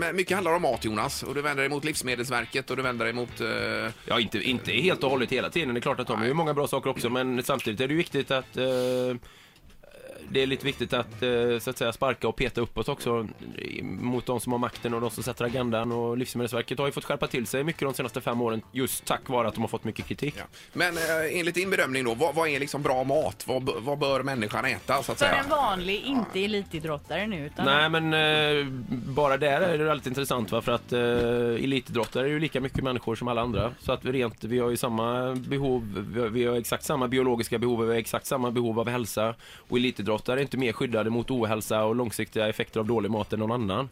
Men mycket handlar om mat Jonas och du vänder dig mot Livsmedelsverket och du vänder dig mot... eh, Ja, inte, inte helt och hållet hela tiden. Det är klart att de har ju många bra saker också, men samtidigt är det ju viktigt att eh, det är lite viktigt att, eh, så att säga, sparka och peta uppåt också mot de som har makten och de som sätter agendan. Och Livsmedelsverket har ju fått skärpa till sig mycket de senaste fem åren just tack vare att de har fått mycket kritik. ja. Men eh, enligt din bedömning då, vad, vad är liksom bra mat? Vad, vad bör människan äta så att För säga? en vanlig, inte elitidrottare nu utan Nej, men eh, bara där är det väldigt intressant va? för att eh, elitidrottare är ju lika mycket människor som alla andra. Så att vi rent, vi har ju samma behov, vi har, vi har exakt samma biologiska behov, vi har exakt samma behov av hälsa. Och elitidrottare är inte mer skyddade mot ohälsa och långsiktiga effekter av dålig mat än någon annan.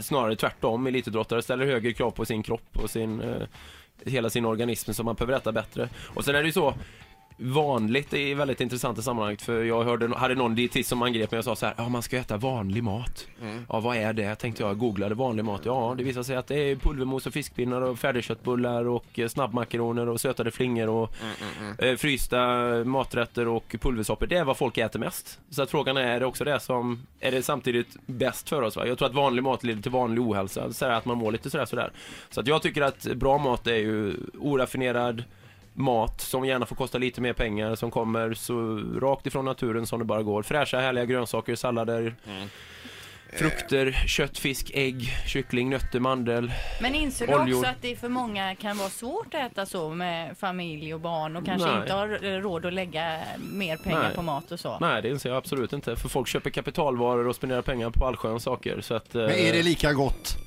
Snarare tvärtom, elitidrottare ställer högre krav på sin kropp och sin, eh, hela sin organism så man behöver äta bättre. Och sen är det ju så vanligt är väldigt intressant i sammanhanget för jag hörde, hade någon dietist som angrep mig och sa så här, ja man ska äta vanlig mat. Ja vad är det? Tänkte jag, googlade vanlig mat. Ja det visar sig att det är pulvermos och fiskpinnar och färdigköttbullar och eh, snabbmakaroner och sötade flingor och eh, frysta maträtter och pulversoppor. Det är vad folk äter mest. Så att frågan är, är det också det som, är det samtidigt bäst för oss? Va? Jag tror att vanlig mat leder till vanlig ohälsa, så här att man mår lite sådär sådär. Så att jag tycker att bra mat är ju oraffinerad mat som gärna får kosta lite mer pengar som kommer så rakt ifrån naturen som det bara går. Fräscha härliga grönsaker, sallader, frukter, kött, fisk, ägg, kyckling, nötter, mandel. Men inser du Oljor. också att det för många kan vara svårt att äta så med familj och barn och kanske Nej. inte har eh, råd att lägga mer pengar Nej. på mat och så? Nej, det inser jag absolut inte. För folk köper kapitalvaror och spenderar pengar på allsköns saker. Så att, eh, Men är det lika gott?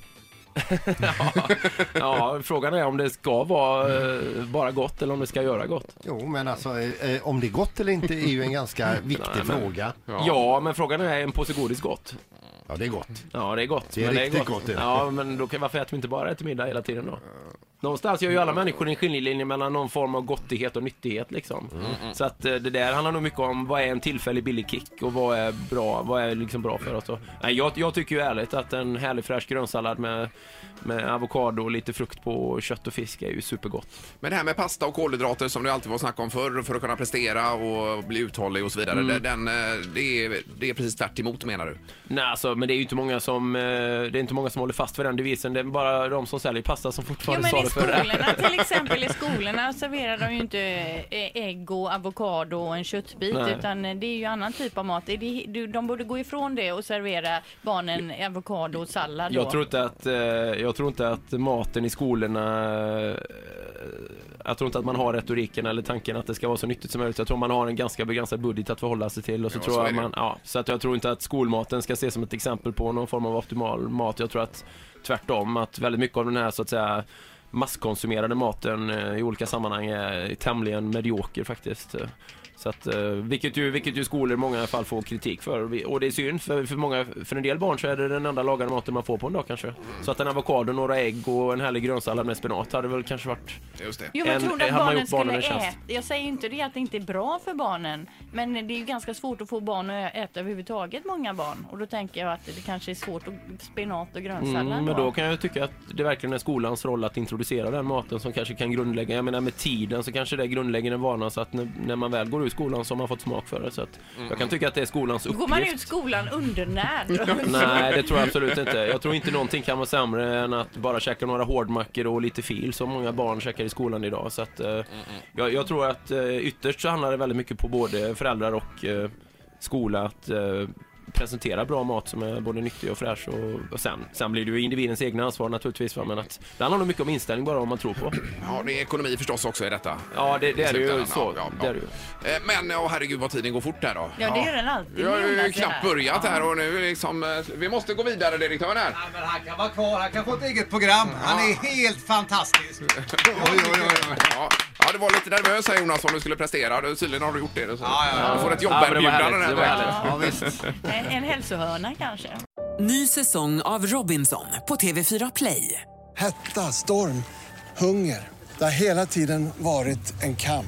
Ja, frågan är om det ska vara eh, bara gott eller om det ska göra gott. Jo, men alltså eh, om det är gott eller inte är ju en ganska viktig Nej, men- fråga. Ja. men frågan är, är en påse godis gott? Ja, det är gott. Ja, det är gott. Det är men riktigt gott, det. Ja, men då kan, varför äter vi inte bara det till middag hela tiden då? Någonstans gör ju alla människor en skiljelinje mellan någon form av gottighet och nyttighet liksom. Mm, Så att eh, det där handlar nog mycket om vad är en tillfällig billig kick och vad är bra, vad är liksom bra för oss då? Nej, jag, jag tycker ju ärligt att en härlig fräsch grönsallad med, med avokado och lite frukt på och kött och fisk är ju supergott. Men det här med pasta och kolhydrater som det alltid var snack om förr för att kunna prestera och bli uthållig och så vidare. Mm. det- Den, eh, det, är, det är precis tvärt emot menar du? Nej, alltså, men det är ju inte många som, eh, det är inte många som håller fast vid den devisen. Det är bara de som säljer pasta som fortfarande men skolorna till exempel, i skolorna serverar de ju inte eh, ägg och avokado och en köttbit Nej. utan eh, det är ju annan typ av mat. De borde gå ifrån det och servera barnen avokado och sallad då. Jag tror inte att, eh, jag tror inte att maten i skolorna jag tror inte att man har retoriken eller tanken att det ska vara så nyttigt som möjligt. Jag tror man har en ganska begränsad budget att förhålla sig till. Och så Ja, tror så jag man, ja, så att jag tror inte att skolmaten ska ses som ett exempel på någon form av optimal mat. Jag tror att tvärtom, att väldigt mycket av den här så att säga masskonsumerade maten eh, i olika sammanhang är tämligen medioker faktiskt. Så att, eh, vilket, ju, vilket ju skolor i många fall får kritik för. Och det är synd, för, för, många, för en del barn så är det den enda lagade maten man får på en dag kanske. Så att en avokado, några ägg och en härlig grönsallad med spenat hade väl kanske varit... Just det. Jo men En- tror du att barnen skulle äta? Jag säger ju inte det att det inte är bra för barnen. Men det är ju ganska svårt att få barn att äta överhuvudtaget, många barn. Och då tänker jag att det kanske är svårt att spenat och grönsallad Mm, men då kan jag tycka att det verkligen är skolans roll att introducera den maten som kanske kan grundlägga, jag menar med tiden så kanske det grundlägger en vana så att när, när man väl går ur skolan så har fått smak för det. Så att jag kan tycka att det är skolans uppgift. går man ut skolan undernärd. Nej, det tror jag absolut inte. Jag tror inte någonting kan vara sämre än att bara käka några hårdmackor och lite fil som många barn käkar i skolan idag. Så att, eh, jag, jag tror att eh, ytterst så handlar det väldigt mycket på både föräldrar och eh, skola att eh, presentera bra mat som är både nyttig och fräsch och, och sen, sen blir det ju individens egna ansvar naturligtvis va? men att det handlar nog mycket om inställning bara om man tror på. Ja, det är ekonomi förstås också i detta. Ja, det, det är det ju så. ja, Det ja. är det ju. Eh, Men, ja herregud vad tiden går fort här då. Ja, det gör den alltid. Vi har ju knappt här. börjat här och nu liksom, eh, vi måste gå vidare direktören här. Ja, men han kan vara kvar, han kan få ett eget program. Han är helt fantastisk. Oj, oj, oj, var lite nervös här Jonas om du skulle prestera. Du, tydligen har du gjort det. Så. Ja, ja, ja. Du får ett det jobberbjudande härligt, här det. En, en hälsohörna kanske. Ny säsong av Robinson på TV4 Play. Hetta, storm, hunger. Det har hela tiden varit en kamp.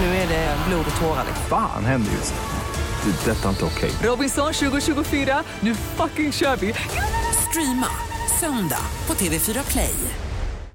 Nu är det blod och tårar. Fan händer just nu. Det. är Detta är inte okej. Robinson 2024, nu fucking kör vi! Streama söndag på TV4 Play.